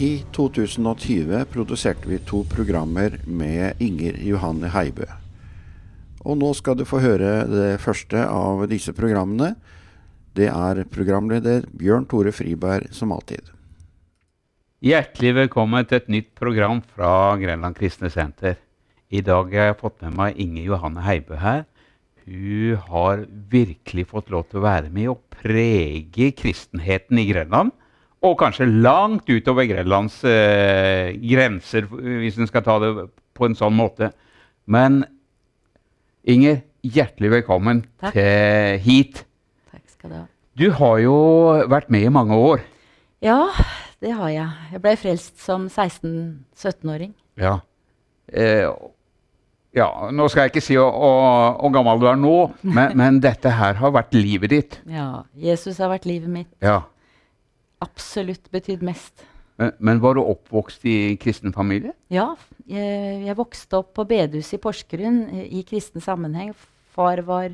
I 2020 produserte vi to programmer med Inger Johanne Heibø. Og nå skal du få høre det første av disse programmene. Det er programleder Bjørn Tore Friberg som alltid. Hjertelig velkommen til et nytt program fra Grenland kristne senter. I dag har jeg fått med meg Inger Johanne Heibø her. Hun har virkelig fått lov til å være med og prege kristenheten i Grenland. Og kanskje langt utover Grenlands eh, grenser, hvis en skal ta det på en sånn måte. Men Inger, hjertelig velkommen Takk. til hit. Takk skal du ha. Du har jo vært med i mange år. Ja, det har jeg. Jeg ble frelst som 16-17-åring. Ja. Eh, ja, nå skal jeg ikke si hvor gammel du er nå, men, men dette her har vært livet ditt. Ja, Jesus har vært livet mitt. Ja. Absolutt betydd mest. Men, men var du oppvokst i kristen familie? Ja, jeg, jeg vokste opp på bedehuset i Porsgrunn i kristen sammenheng. Far var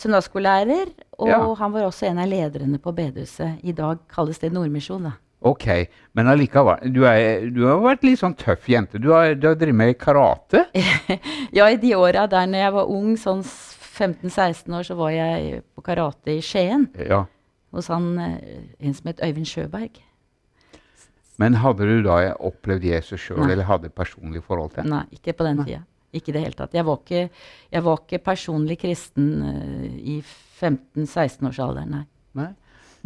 søndagsskolelærer, og Ja. han var også en av lederne på bedehuset. I dag kalles det Nordmisjon. da. Ok, men allikevel. Du, er, du har vært litt sånn tøff jente. Du har, du har drevet med karate? Ja, i de åra der når jeg var ung, sånn 15-16 år, så var jeg på karate i Skien Ja. Hos han, eh, en som het Øyvind Sjøberg. Men hadde du da opplevd Jesus sjøl, eller hadde personlig forhold til ham? Nei, ikke på den tida. Ikke i det hele tatt. Jeg var ikke, jeg var ikke personlig kristen uh, i 15-16-årsalderen, nei. Nei.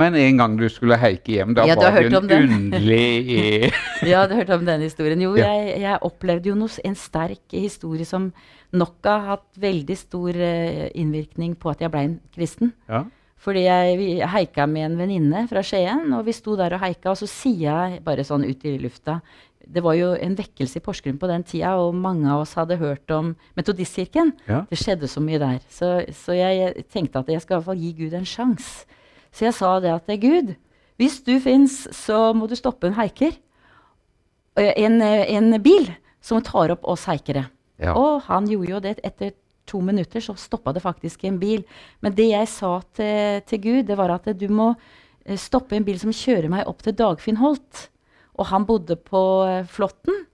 Men en gang du skulle heike hjem, da Ja, var du en underlig Ja, du hørte om den historien. Jo, Ja. jeg, jeg opplevde jo noe, en sterk historie som nok har hatt veldig stor uh, innvirkning på at jeg ble en kristen. ja. Fordi jeg, haika med en venninne fra Skien, og vi sto der og haika. og så sier jeg bare sånn ut i lufta Det var jo en vekkelse i Porsgrunn på den tida, og mange av oss hadde hørt om Metodistkirken. Ja. Det skjedde så mye der. Så, så jeg tenkte at jeg skal i hvert fall gi Gud en sjanse. Så jeg sa det at Gud, hvis du fins, så må du stoppe en heiker. Eh, En, eh, en bil som tar opp oss heikere. Ja. Og han gjorde jo det. Etter to minutter så stoppa det faktisk en bil. Men det jeg sa til, til Gud, det var at du må eh, stoppe en bil som kjører meg opp til Dagfinn Holt. Og han bodde på eh, Flåtten,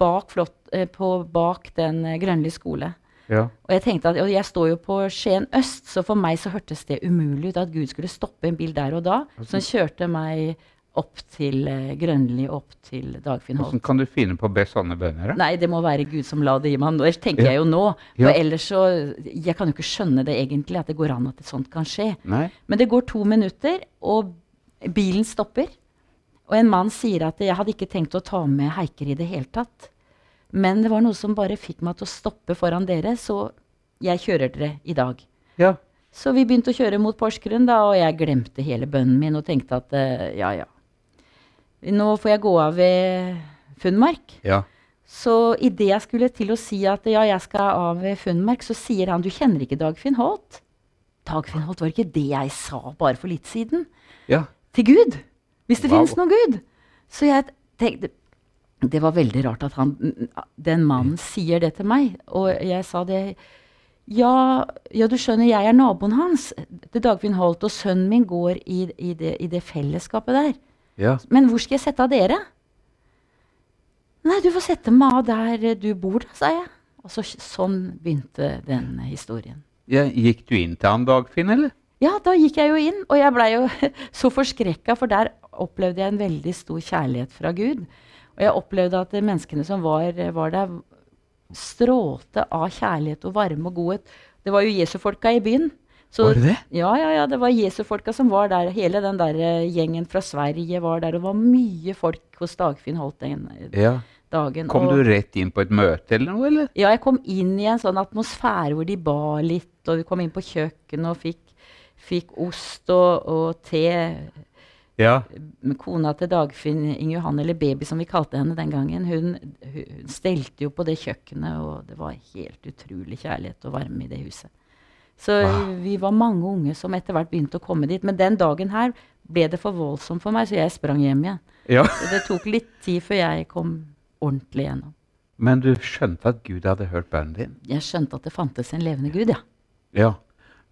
bak, flott, eh, bak den Grønli skole. ja. Og jeg tenkte at, og jeg står jo på Skien øst, så for meg så hørtes det umulig ut at Gud skulle stoppe en bil der og da, som kjørte meg opp til eh, Grønli, opp til Dagfinn Holt. Hvordan kan du finne på å be sånne bønner? Nei, det må være Gud som la det i meg. Det tenker Ja. jeg jo nå. Ja. Ellers så Jeg kan jo ikke skjønne det egentlig, at det går an at sånt kan skje. Nei? Men det går to minutter, og bilen stopper. Og en mann sier at jeg hadde ikke tenkt å ta med Heiker i det hele tatt. Men det var noe som bare fikk meg til å stoppe foran dere, så jeg kjører dere i dag. Ja. Så vi begynte å kjøre mot Porsgrunn, da, og jeg glemte hele bønnen min og tenkte at eh, ja, ja. Nå får jeg gå av ved Funnmark. Ja. Så idet jeg skulle til å si at ja, jeg skal av ved Funnmark, så sier han du kjenner ikke Dagfinn Holt. Dagfinn Holt var ikke det jeg sa bare for litt siden. ja. Til Gud. Hvis det Wow. finnes noen Gud. Så jeg tenkte Det var veldig rart at han, den mannen sier det til meg. Og jeg sa det ja, ja, du skjønner, jeg er naboen hans til Dagfinn Holt, og sønnen min går i, i, det, i det fellesskapet der. Ja. Men hvor skal jeg sette av dere? Nei, du får sette meg av der du bor, da, sa jeg. Og så, sånn begynte den historien. ja. Gikk du inn til han Dagfinn, eller? Ja, da gikk jeg jo inn, og jeg blei jo så forskrekka, for der opplevde jeg en veldig stor kjærlighet fra Gud. Og jeg opplevde at menneskene som var, var der, strålte av kjærlighet og varme og godhet. Det var jo Jesu-folka i byen. Så- Var det det? Ja, ja, ja, det var Jesu-folka som var der. Hele den der eh, gjengen fra Sverige var der. Og det var mye folk hos Dagfinn Holt den eh, Ja. dagen. Kom og, du rett inn på et møte eller noe, eller? Ja, jeg kom inn i en sånn atmosfære hvor de ba litt, og vi kom inn på kjøkkenet og fikk, fikk ost og, og te. Ja. Kona til Dagfinn Inge Johanne, eller Baby som vi kalte henne den gangen, hun, hun stelte jo på det kjøkkenet, og det var helt utrolig kjærlighet og varme i det huset. Så Wow. vi var mange unge som etter hvert begynte å komme dit. Men den dagen her ble det for voldsomt for meg, så jeg sprang hjem igjen. ja. Det tok litt tid før jeg kom ordentlig gjennom. Men du skjønte at Gud hadde hørt bønnen din? Jeg skjønte at det fantes en levende Gud, ja. Ja.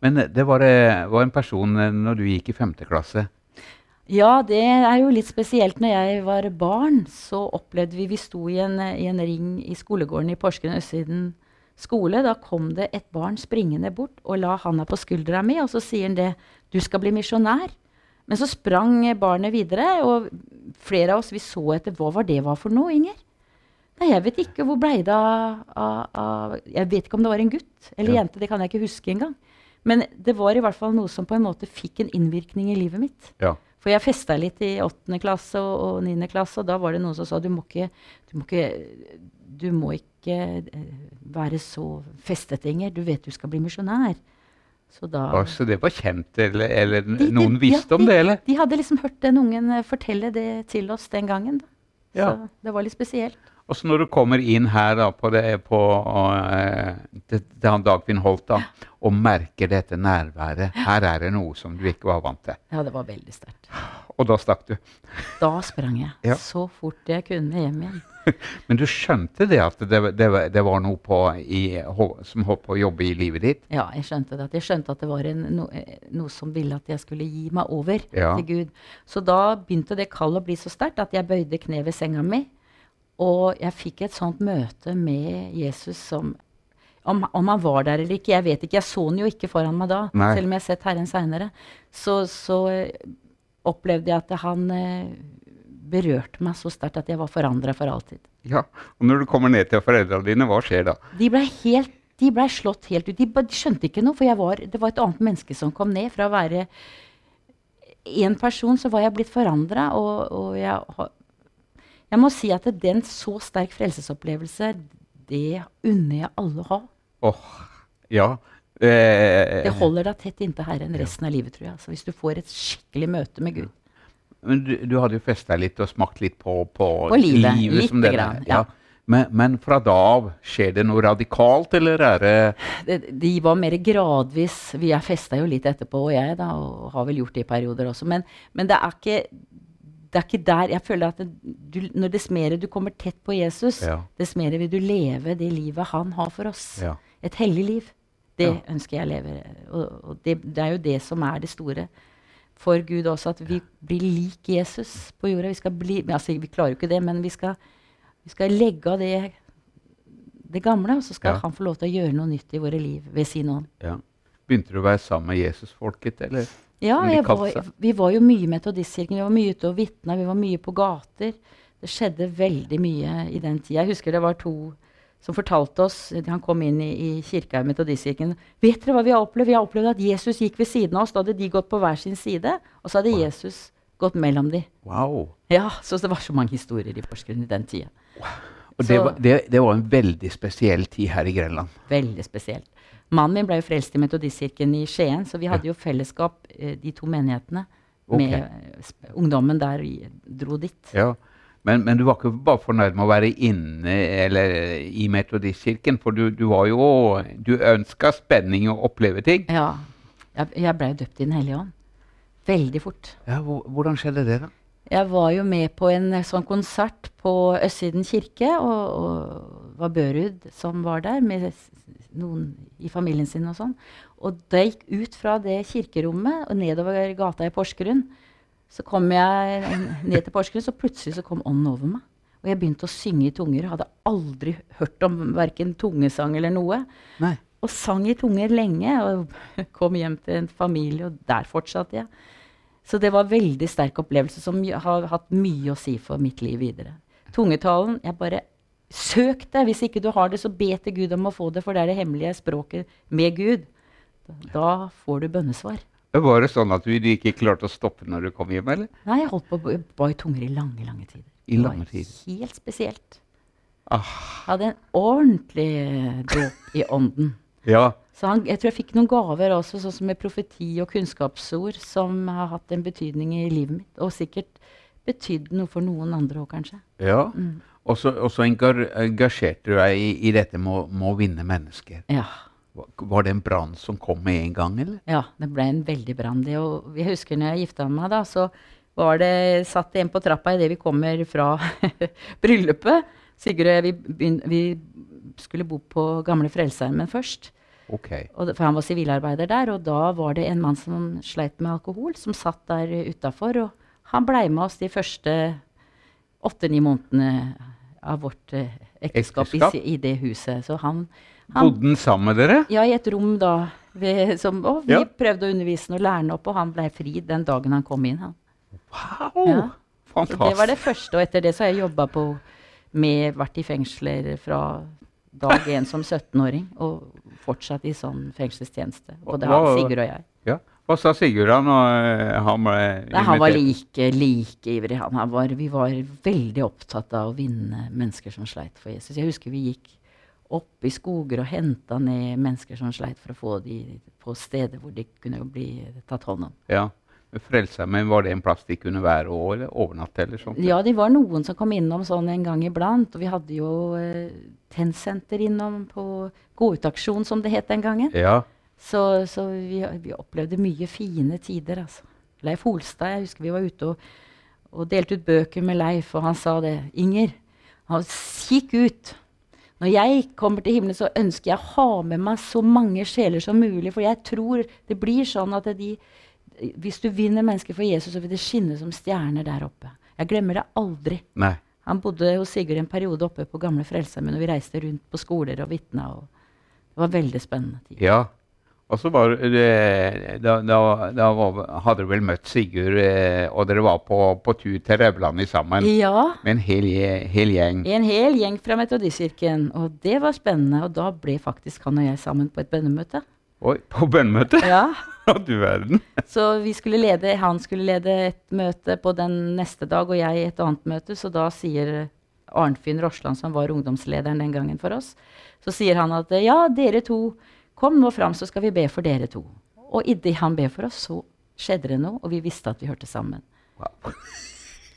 Men det var, eh, var en person eh, når du gikk i femte klasse Ja, det er jo litt spesielt. Når jeg var barn, så opplevde vi Vi sto i en, i en ring i skolegården i Porsgrunn Østsiden skole. Da kom det et barn springende bort og la handa på skuldra mi, og så sier han det. Du skal bli misjonær. Men så sprang barnet videre, og flere av oss vi så etter hva var det var for noe, Inger. Nei, jeg vet ikke. Hvor blei det av, Jeg vet ikke om det var en gutt eller Ja. jente. Det kan jeg ikke huske engang. Men det var i hvert fall noe som på en måte fikk en innvirkning i livet mitt. Ja. For jeg festa litt i åttende klasse og, niende klasse, og da var det noen som sa du må ikke Du må ikke, du må ikke eh, være så festete, Inger. Du vet du skal bli misjonær. Så da Så det var kjent, eller, eller De- de- noen visste ja, om de- det, eller? De hadde liksom hørt den ungen eh, fortelle det til oss den gangen. Da. Ja. Så det var litt spesielt. Og så når du kommer inn her da, på, det, på uh, til, til han Dagfinn holdt da, og merker dette nærværet Her er det noe som du ikke var vant til. Ja, det var veldig sterkt. Og da stakk du. Da sprang jeg Ja. så fort jeg kunne hjem igjen. Men du skjønte det at det, det, var- det var noe på i, som holdt på å jobbe i livet ditt? Ja, jeg skjønte det. Jeg skjønte at det var en, no, eh, noe som ville at jeg skulle gi meg over Ja. til Gud. Så da begynte det kallet å bli så sterkt at jeg bøyde kne ved senga mi. Og jeg fikk et sånt møte med Jesus som om, om han var der eller ikke, jeg vet ikke. Jeg så han jo ikke foran meg da, Nei. selv om jeg har sett Herren seinere. Så, så eh, opplevde jeg at han eh, berørte meg så sterkt at jeg var forandra for alltid. Ja. Og når du kommer ned til foreldrene dine, hva skjer da? De blei helt de ble slått helt ut. De, de skjønte ikke noe, for jeg var, det var et annet menneske som kom ned. Fra å være én person, så var jeg blitt forandra. Og, og jeg, jeg må si at den så sterk frelsesopplevelse, det unner jeg alle å ha. Åh, ja. Eh, Det holder deg tett inntil Herren resten av livet, tror jeg. Altså, hvis du får et skikkelig møte med Gud. Men du, du hadde jo festa litt og smakt litt på, på, På livet, livet som grann, ja. Men, men fra da av, skjer det noe radikalt, eller er det De, de var mer gradvis Vi har festa jo litt etterpå, og jeg, da, og har vel gjort det i perioder også. Men, men det, er ikke, det er ikke der Jeg føler at det, du, når dess mer du kommer tett på Jesus, Ja. dess mer vil du leve det livet han har for oss. Ja. Et hellig liv. Det Ja. ønsker jeg å leve. Og, og det, det er jo det som er det store for Gud også, at vi blir lik Jesus på jorda. Vi, skal bli, altså, vi klarer jo ikke det, men vi skal, vi skal legge av det, det gamle, og så skal han få lov til å gjøre noe nytt i våre liv ved sin ånd. ja. Begynte du å være sammen med Jesusfolket, eller? Ja, var, vi var jo mye i Metodistkirken. Vi var mye ute og vitna, vi var mye på gater. Det skjedde veldig mye i den tida. Jeg husker det var to som fortalte oss Han kom inn i, i kirka i Metodistkirken. Vet dere hva vi har opplevd? Vi har opplevd at Jesus gikk ved siden av oss. Da hadde de gått på hver sin side, og så hadde Wow. Jesus gått mellom de. Wow. Ja, Så det var så mange historier i Porsgrunn i den tida. Og det var, det, det var en veldig spesiell tid her i Grenland. Veldig spesielt. Mannen min ble jo frelst i Metodistkirken i Skien, så vi hadde jo fellesskap, eh, de to menighetene. Okay. Med ungdommen der vi dro dit. Ja. Men, men du var ikke bare fornøyd med å være inne eller i Metodistkirken, for du, du var jo Du ønska spenning og oppleve ting. Ja. Jeg, jeg blei døpt i Den hellige ånd. Veldig fort. Ja, hvordan skjedde det, da? Jeg var jo med på en eh, sånn konsert på Østsiden kirke, og, og var Børud som var der, med noen i familien sin og sånn. Og da jeg gikk ut fra det kirkerommet og nedover gata i Porsgrunn, så kom jeg ned til Porsgrunn, så plutselig så kom ånden over meg. Og jeg begynte å synge i tunger. Hadde aldri hørt om verken tungesang eller noe. Nei. Og sang i tunger lenge. Og kom hjem til en familie, og der fortsatte jeg. Så det var en veldig sterk opplevelse som har hatt mye å si for mitt liv videre. Tungetalen Jeg bare Søk det! Hvis ikke du har det, så be til Gud om å få det, for det er det hemmelige språket med Gud. Da får du bønnesvar. Var det sånn at du ikke klarte å stoppe når du kom hjem, eller? Nei, jeg holdt på ba i tunger i lange, lange tider. I lange tider. Helt spesielt. Ah, Hadde en ordentlig dråp dåp i ånden. ja. Så han, jeg tror jeg fikk noen gaver også, sånn som med profeti og kunnskapsord, som har hatt en betydning i livet mitt. Og sikkert betydd noe for noen andre òg, kanskje. ja. Mm. Og så engasjerte du deg i, i dette med å, vinne mennesker. Ja. Var- det en brann som kom med en gang, eller? ja, det ble en veldig brann. jeg husker når jeg gifta meg, da, så var det, satt en på trappa idet vi kommer fra bryllupet. Sigurd og jeg, vi, vi skulle bo på Gamle Frelsesarmen først. Ok. Og for han var sivilarbeider der, og da var det en mann som sleit med alkohol, som satt der utafor. Og Han blei med oss de første åtte-ni månedene av vårt eh, ekteskap, Ekteskap? I, i det huset. Så han, han Bodde han sammen med dere? Ja, i et rom da. Vi, som, og vi Ja. prøvde å undervise han og lære han opp, og han ble fri den dagen han kom inn. Han. Wow! Ja. Så Fantastisk. det var det første, og etter det så har jeg jobba på med Vært i fengsler fra dag én som 17-åring, og fortsatt i sånn fengselstjeneste. Både han, Sigurd og jeg. Ja. Hva sa Sigurd da eh, han ble invitert? han var like, like ivrig. Han, var, vi var veldig opptatt av å vinne mennesker som sleit for Jesus. Jeg husker vi gikk opp i skoger og henta ned mennesker som sleit, for å få de på steder hvor de kunne bli tatt hånd om. Ja. Frelsesarmeen, var det en plass de kunne være og eller overnatte? eller sånt? Ja, det var noen som kom innom sånn en gang iblant. Og vi hadde jo eh, tennsenter innom på gå-ut-aksjon, som det het den gangen. Ja. Så, så vi, vi opplevde mye fine tider, altså. Leif Holstad, jeg husker vi var ute og, og delte ut bøker med Leif, og han sa det. Inger, han, kikk ut. Når jeg kommer til himmelen, så ønsker jeg å ha med meg så mange sjeler som mulig. For jeg tror det blir sånn at de, hvis du vinner mennesker for Jesus, så vil det skinne som stjerner der oppe. Jeg glemmer det aldri. Nei. Han bodde hos Sigurd en periode oppe på gamle Frelsesarmeen, og vi reiste rundt på skoler og vitna. og Det var veldig spennende tid. Ja. Og så var det Da, da, da var, hadde dere vel møtt Sigurd, eh, og dere var på, på tur til Raulandet sammen Ja, med en hel, hel gjeng. en hel gjeng fra Metodistkirken. Og det var spennende. Og da ble faktisk han og jeg sammen på et bønnemøte. Oi, på bønnemøte? Ja, Ja, du verden. Så vi skulle lede, han skulle lede et møte på den neste dag, og jeg et annet møte. Så da sier Arnfinn Rosland, som var ungdomslederen den gangen for oss, så sier han at ja, dere to, kom nå fram, så skal vi be for dere to. Og idet han ber for oss, så skjedde det noe, og vi visste at vi hørte sammen. Wow.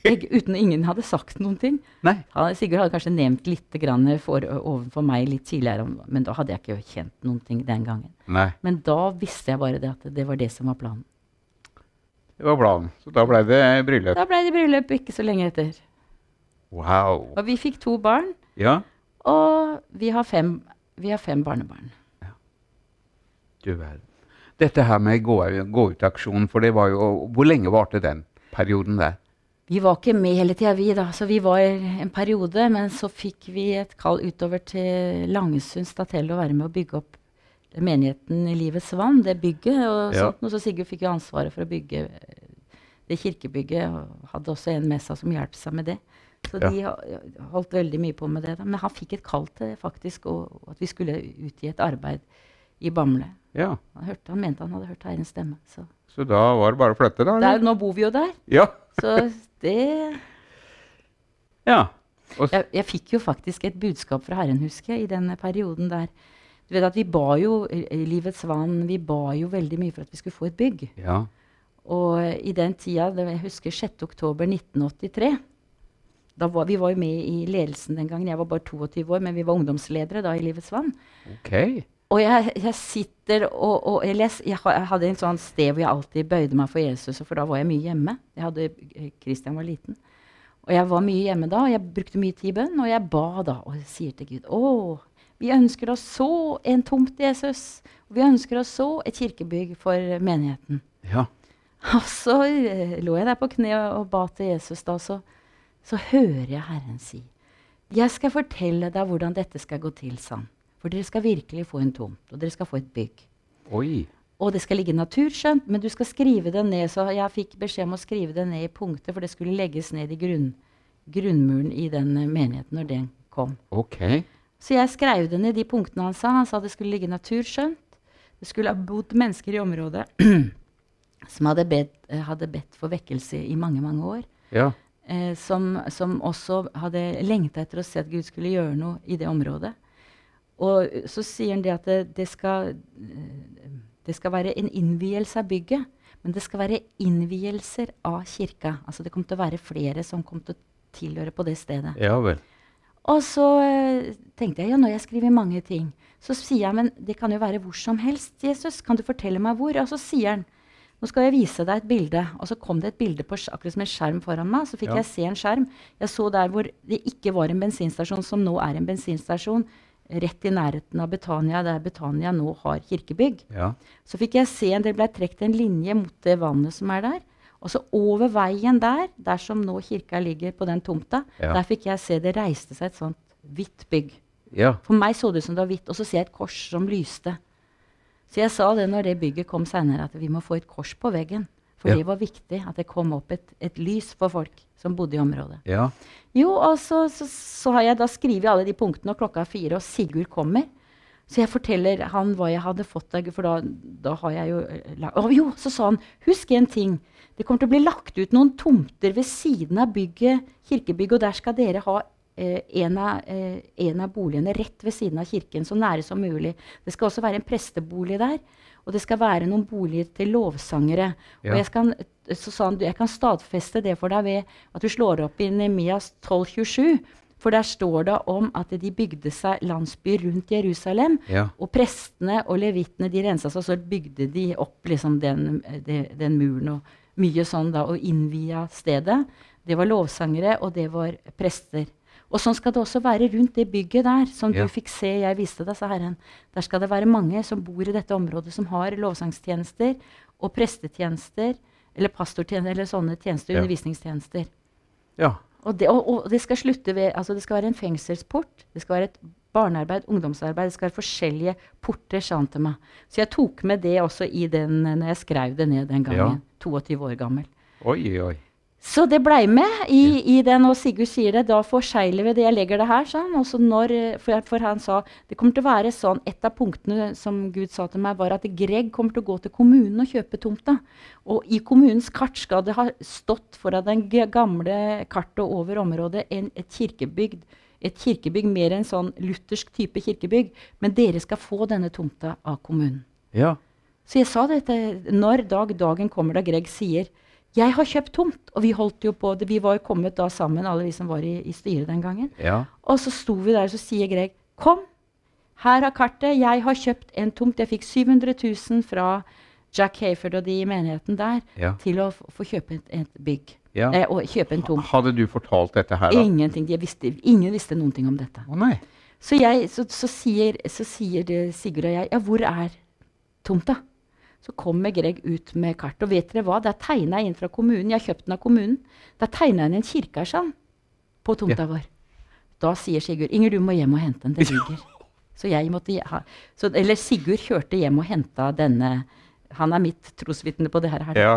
Jeg, uten ingen hadde sagt noen ting. Nei. Han, Sigurd hadde kanskje nevnt litt grann for, overfor meg litt tidligere, men da hadde jeg ikke kjent noen ting den gangen. Nei. Men da visste jeg bare det at det var det som var planen. Det var planen. Så da ble det bryllup. Da ble det bryllup ikke så lenge etter. Wow. Og vi fikk to barn, Ja, og vi har fem, vi har fem barnebarn. Du verden. Dette her med gå, gå for det var jo Hvor lenge varte den perioden der? Vi var ikke med hele tida, vi, da. Så vi var en periode. Men så fikk vi et kall utover til Langesund statell å være med å bygge opp menigheten i Livets vann, det bygget. og Ja. sånt. Og så Sigurd fikk jo ansvaret for å bygge det kirkebygget, og hadde også en med seg som hjalp seg med det. Så Ja. de holdt veldig mye på med det. da. Men han fikk et kall til faktisk, og, og at vi skulle ut i et arbeid i Bamble. Ja. Han, hørte, han mente han hadde hørt Herrens stemme. Så Så da var det bare å flytte, da? der, nå bor vi jo der. Ja. Så det ja. Jeg, jeg fikk jo faktisk et budskap fra Herren, husker jeg, i den perioden der. Du vet at Vi ba jo i i Livets vann vi ba jo veldig mye for at vi skulle få et bygg. ja. Og i den tida, det, jeg husker 6. oktober 1983 da var, Vi var jo med i ledelsen den gangen. Jeg var bare 22 år, men vi var ungdomsledere da i Livets vann. OK. Og jeg, jeg sitter og, og jeg, jeg, hadde en sånn sted hvor jeg alltid bøyde meg for Jesus, for da var jeg mye hjemme. Jeg hadde, eh, Christian var liten. Og jeg var mye hjemme da, og jeg brukte mye tid i bønn. Og jeg ba da, og jeg sier til Gud Å, vi ønsker oss så en tomt, Jesus. Og vi ønsker oss så et kirkebygg for menigheten. Ja. Og så eh, lå jeg der på kne og, og ba til Jesus, da, så, så hører jeg Herren si Jeg skal fortelle deg hvordan dette skal gå til, sa han. For dere skal virkelig få en tomt, og dere skal få et bygg. Oi. Og det skal ligge naturskjønt, men du skal skrive det ned. Så jeg fikk beskjed om å skrive det ned i punkter, for det skulle legges ned i grunn, grunnmuren i den eh, menigheten når den kom. OK. Så jeg skrev det ned de punktene han sa. Han sa det skulle ligge naturskjønt. Det skulle ha bodd mennesker i området som hadde bedt, eh, hadde bedt for vekkelse i mange, mange år. Ja. Eh, som, som også hadde lengta etter å se at Gud skulle gjøre noe i det området. Og så sier han det at det, det, skal, det skal være en innvielse av bygget. Men det skal være innvielser av kirka. Altså det kommer til å være flere som kommer til å tilhøre på det stedet. Ja vel. Og så eh, tenkte jeg ja, når jeg skriver mange ting, så sier jeg men det kan jo være hvor som helst. Jesus, kan du fortelle meg hvor? Og så sier han nå skal jeg vise deg et bilde. Og så kom det et bilde på, akkurat som en skjerm foran meg. Så fikk Ja. jeg se en skjerm. Jeg så der hvor det ikke var en bensinstasjon, som nå er en bensinstasjon, rett i nærheten av Betania, der Betania nå har kirkebygg. Ja. Så fikk jeg se en, det ble trukket en linje mot det vannet som er der. Og så over veien der, der som nå kirka ligger på den tomta, Ja. der fikk jeg se det reiste seg et sånt hvitt bygg. Ja. For meg så det ut som det var hvitt, og så ser jeg et kors som lyste. Så jeg sa det når det bygget kom seinere, at vi må få et kors på veggen. For Ja. det var viktig at det kom opp et, et lys for folk som bodde i området. Ja. Jo, og så, så, så har jeg da skrevet alle de punktene, og klokka er fire, og Sigurd kommer. Så jeg forteller han hva jeg hadde fått av For da, da har jeg jo eh, Å jo, så sa han Husk en ting. Det kommer til å bli lagt ut noen tomter ved siden av bygget, kirkebygget, og der skal dere ha en, av, eh, en av boligene rett ved siden av kirken, så nære som mulig. Det skal også være en prestebolig der. Og det skal være noen boliger til lovsangere. Ja. Og jeg sa han jeg kan stadfeste det for deg ved at du slår opp i Nemias 1227. For der står det om at de bygde seg landsbyer rundt Jerusalem. Ja. Og prestene og levitene de rensa seg, og så bygde de opp liksom den, den, den muren og mye sånn da, og innvia stedet. Det var lovsangere, og det var prester. Og sånn skal det også være rundt det bygget der, som Ja. du fikk se, jeg viste deg, sa Herren. Der skal det være mange som bor i dette området, som har lovsangstjenester og prestetjenester, eller pastortjenester, eller sånne tjenester, Ja. undervisningstjenester. ja. Og det, og, og det skal slutte ved altså Det skal være en fengselsport, det skal være et barnearbeid, ungdomsarbeid, det skal være forskjellige porter, sa han til meg. Så jeg tok med det også i den når jeg skrev det ned den gangen. 22 år gammel. Oi, oi. Så det blei med i, i den, og Sigurd sier det. Da forsegler vi det. Jeg legger det her, han. Og så når, for, for han sa det kommer til å være sånn Et av punktene som Gud sa til meg, var at Greg kommer til å gå til kommunen og kjøpe tomta. Og i kommunens kart skal det ha stått foran den gamle kartet over området en, et kirkebygd. Et kirkebygg mer en sånn luthersk type kirkebygg. Men dere skal få denne tomta av kommunen. Ja. Så jeg sa dette når dag dagen kommer da Greg sier jeg har kjøpt tomt. Og vi holdt jo på det. Vi var jo kommet da sammen, alle vi som var i, i styret den gangen. Ja. Og så sto vi der, så sier Greg kom, her er kartet. Jeg har kjøpt en tomt. Jeg fikk 700 000 fra Jack Hayford og de i menigheten der Ja. til å få kjøpe et, et bygg. ja. Eh, og kjøpe en tomt. Hadde du fortalt dette her, da? Ingenting. Visste, ingen visste noen ting om dette. Å nei. Så, jeg, så, så, sier, så sier Sigurd og jeg ja, hvor er tomta? Så kommer Greg ut med kart. Og vet dere hva? Det er tegna inn fra kommunen. Jeg har kjøpt den av kommunen. Det er tegna inn en kirke her, på tomta vår. Da sier Sigurd Inger, du må hjem og hente den. Det ligger. Så jeg måtte ha, så, Eller Sigurd kjørte hjem og henta denne. Han er mitt trosvitne på det her. Ja.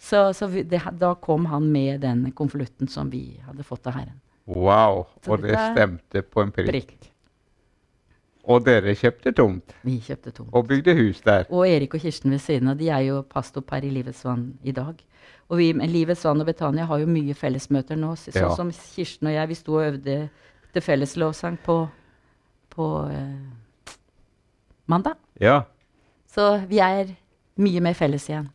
Så, så vi, det, da kom han med den konvolutten som vi hadde fått av Herren. Wow. Så Og det er stemte på en prikk. Prikk. Og dere kjøpte tomt Vi kjøpte tomt. og bygde hus der. Og Erik og Kirsten ved siden av, de er jo pastorpar i Livets Vann i dag. Og vi, Livets Vann og Betania har jo mye fellesmøter nå. Sånn Ja. som Kirsten og jeg, vi sto og øvde til felleslovsang på, på eh, mandag. Ja. Så vi er mye mer felles igjen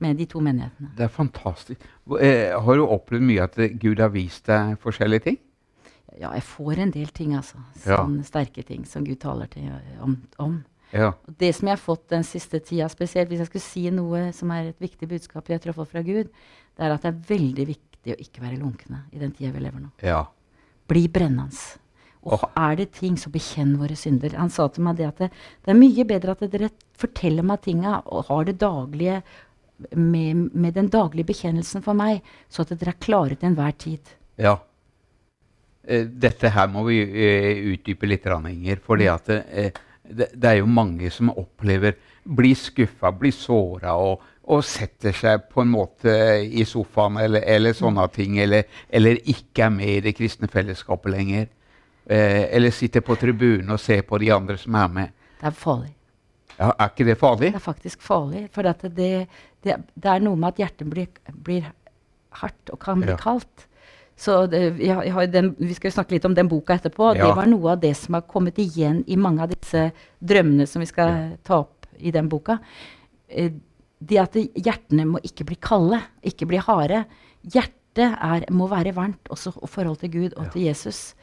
med de to menighetene. Det er fantastisk. Eh, har du opplevd mye at Gud har vist deg forskjellige ting? Ja, jeg får en del ting, altså. Ja. Sterke ting som Gud taler til om. om. Ja. Det som jeg har fått den siste tida, spesielt hvis jeg skulle si noe som er et viktig budskap jeg tror jeg har fått fra Gud, det er at det er veldig viktig å ikke være lunkne i den tida vi lever nå. ja. Bli brennende. Og er det ting, så bekjenn våre synder. Han sa til meg det at det, det er mye bedre at dere forteller meg tinga og har det daglige med, med den daglige bekjennelsen for meg, så at dere er klare til enhver tid. Ja. Eh, Dette her må vi eh, utdype litt, Inger. For at eh, det, det er jo mange som opplever Blir skuffa, blir såra og, og setter seg på en måte i sofaen eller, eller sånne ting. Eller, eller ikke er med i det kristne fellesskapet lenger. Eller sitter på tribunen og ser på de andre som er med. Det er farlig. Ja, er ikke det farlig? Det er faktisk farlig. For at det, det, det er noe med at hjertet blir, blir hardt og kan bli Ja. kaldt. Så det, jeg, jeg den, Vi skal jo snakke litt om den boka etterpå. Ja. Det var noe av det som har kommet igjen i mange av disse drømmene som vi skal ta opp i den boka. Eh, det at hjertene må ikke bli kalde, ikke bli harde. Hjertet er, må være varmt også i forhold til Gud og til Jesus.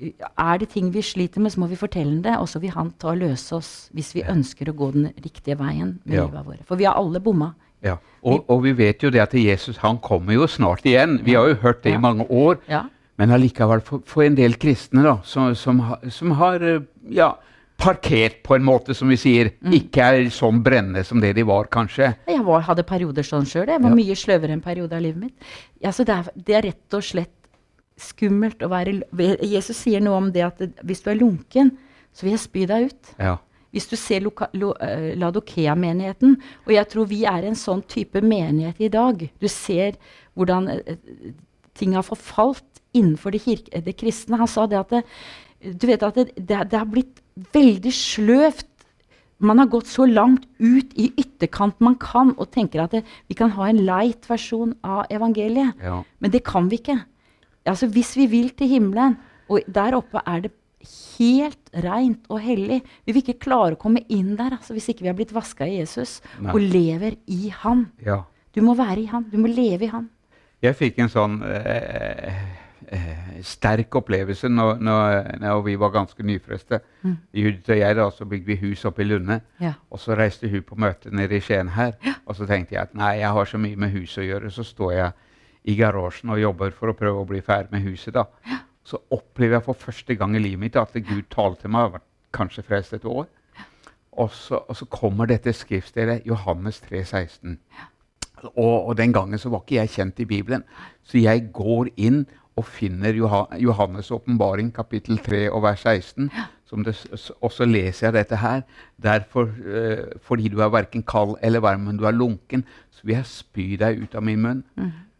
Er det ting vi sliter med, så må vi fortelle det, og så vil han ta og løse oss hvis vi ønsker å gå den riktige veien med Ja. livet vårt. For vi har alle bomma. Ja. Og, og vi vet jo det at Jesus han kommer jo snart igjen. Vi har jo hørt det i mange år. Ja. Men allikevel, for, for en del kristne da, som, som, som har eh, ja, parkert på en måte, som vi sier. Ikke er sånn brennende som det de var, kanskje. Jeg var, hadde perioder sånn sjøl. Jeg var Ja. mye sløvere en periode av livet mitt. Ja, så det, er, det er rett og slett skummelt å være Jesus sier noe om det at hvis du er lunken, så vil jeg spy deg ut. Ja. Hvis du ser lo- eh, Ladokea-menigheten, og jeg tror vi er en sånn type menighet i dag Du ser hvordan eh, ting har forfalt innenfor det, kirke, det kristne. Han sa det at det, du vet at det, det, det har blitt veldig sløvt. Man har gått så langt ut i ytterkant man kan, og tenker at det, vi kan ha en light versjon av evangeliet. ja. Men det kan vi ikke. Altså, hvis vi vil til himmelen, og der oppe er det helt rent og hellig Vi vil ikke klare å komme inn der altså, hvis ikke vi har blitt vaska i Jesus Nei. og lever i Han. ja. Du må være i Han. Du må leve i Han. Jeg fikk en sånn eh, eh, sterk opplevelse når, når, når vi var ganske nyfrelste. Mm. Judith og jeg da, så bygde vi hus oppe i Lunde. Ja. Og så reiste hun på møte nede i Skien her. Og så tenkte jeg at nei, jeg har så mye med huset å gjøre. Så står jeg i garasjen og jobber for å prøve å bli ferdig med huset. da. Så opplever jeg for første gang i livet mitt at Gud talte til meg. Jeg kanskje frelst et år. Og så, og så kommer dette skriftstedet, Johannes 3, 16. Og, og den gangen så var ikke jeg kjent i Bibelen. Så jeg går inn og finner Johannes' åpenbaring, kapittel 3 og vers 16. Som det, og så leser jeg dette her. Derfor, eh, fordi du er verken kald eller varm, men du er lunken, så vil jeg spy deg ut av min munn.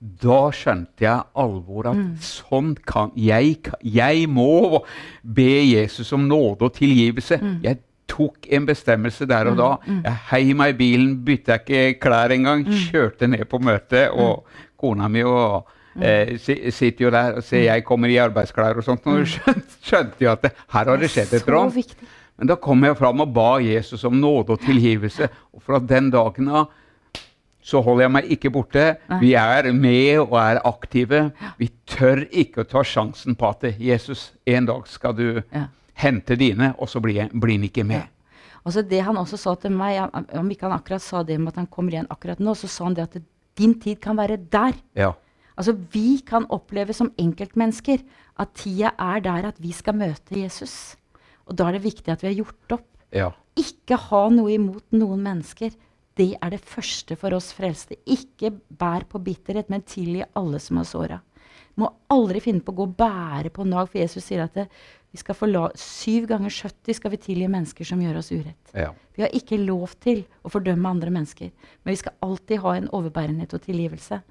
Da skjønte jeg alvoret. At sånn kan jeg, jeg må be Jesus om nåde og tilgivelse. Jeg tok en bestemmelse der og da. Jeg heiv meg i bilen, bytta ikke klær engang. Kjørte ned på møtet, og kona mi og eh, sitter jo der og ser jeg kommer i arbeidsklær og sånt. Og skjønte, skjønte jo at det, her har det skjedd et råd. ran. Men da kom jeg fram og ba Jesus om nåde og tilgivelse. Og fra den dagen av så holder jeg meg ikke borte. Vi er med og er aktive. Vi tør ikke å ta sjansen på at Jesus, en dag skal du Ja. hente dine, og så blir jeg- blir han ikke med. Altså det han også sa til meg, om ikke han akkurat sa det med at han kommer igjen akkurat nå, så sa han det at din tid kan være der. Ja. Altså Vi kan oppleve som enkeltmennesker at tida er der at vi skal møte Jesus. Og da er det viktig at vi har gjort opp. ja. Ikke ha noe imot noen mennesker. Det er det første for oss frelste. Ikke bær på bitterhet, men tilgi alle som har såra. Må aldri finne på å gå og bære på nag, for Jesus sier at det, vi skal forla syv ganger 70 skal vi tilgi mennesker som gjør oss urett. ja. Vi har ikke lov til å fordømme andre mennesker, men vi skal alltid ha en overbærenhet og tilgivelse.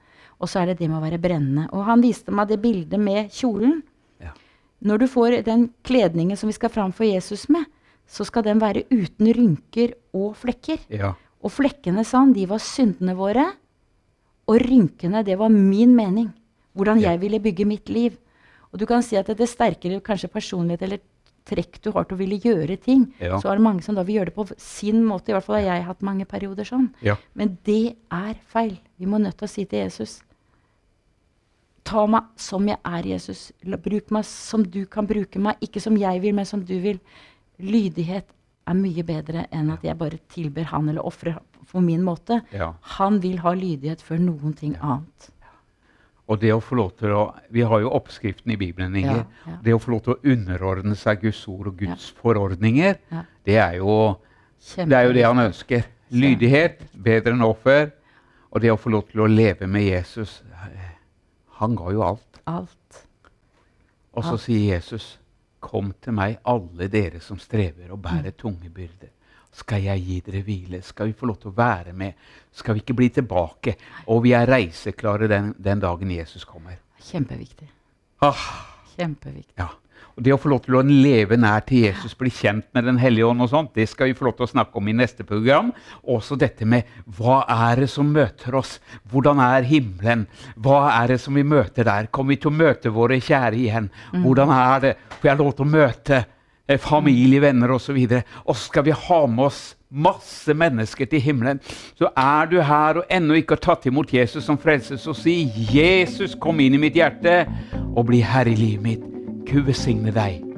Og så er det det med å være brennende. Og han viste meg det bildet med kjolen. Ja. Når du får den kledningen som vi skal framfor Jesus med, så skal den være uten rynker og flekker. ja. Og flekkene, sa han, de var syndene våre. Og rynkene, det var min mening. Hvordan jeg ville bygge mitt liv. Og du kan si at det sterkere kanskje personlighet eller trekk du har til å ville gjøre ting, Ja. så er det mange som da vil gjøre det på sin måte. I hvert fall har jeg hatt mange perioder sånn. ja. Men det er feil. Vi må nødt til å si til Jesus Ta meg som jeg er, Jesus. Bruk meg som du kan bruke meg. Ikke som jeg vil, men som du vil. Lydighet er mye bedre enn at jeg bare tilber han eller ofrer på min måte. ja. Han vil ha lydighet før noen ting annet. Og det å få lov til å Vi har jo oppskriften i Bibelen, Inger. Ja, ja. Det å få lov til å underordne seg Guds ord og Guds forordninger, Ja. det, er jo, det er jo det han ønsker. Lydighet, bedre enn offer. Og det å få lov til å leve med Jesus Han ga jo alt. Alt. Og så sier Jesus, 'Kom til meg, alle dere som strever og bærer tunge byrder.' Skal jeg gi dere hvile? Skal vi få lov til å være med? Skal vi ikke bli tilbake? Og vi er reiseklare den, den dagen Jesus kommer. Kjempeviktig. Ah, Kjempeviktig. ja. Og Det å få lov til å leve nær til Jesus, bli kjent med Den hellige ånd, og sånt, det skal vi få lov til å snakke om i neste program. Også dette med hva er det som møter oss? Hvordan er himmelen? Hva er det som vi møter der? Kommer vi til å møte våre kjære igjen? Hvordan er det? Får jeg lov til å møte eh, familie, venner osv.? Og så skal vi ha med oss masse mennesker til himmelen. Så er du her og ennå ikke har tatt imot Jesus som frelser, så si 'Jesus, kom inn i mitt hjerte og bli herre i livet mitt'. Gud velsigne deg.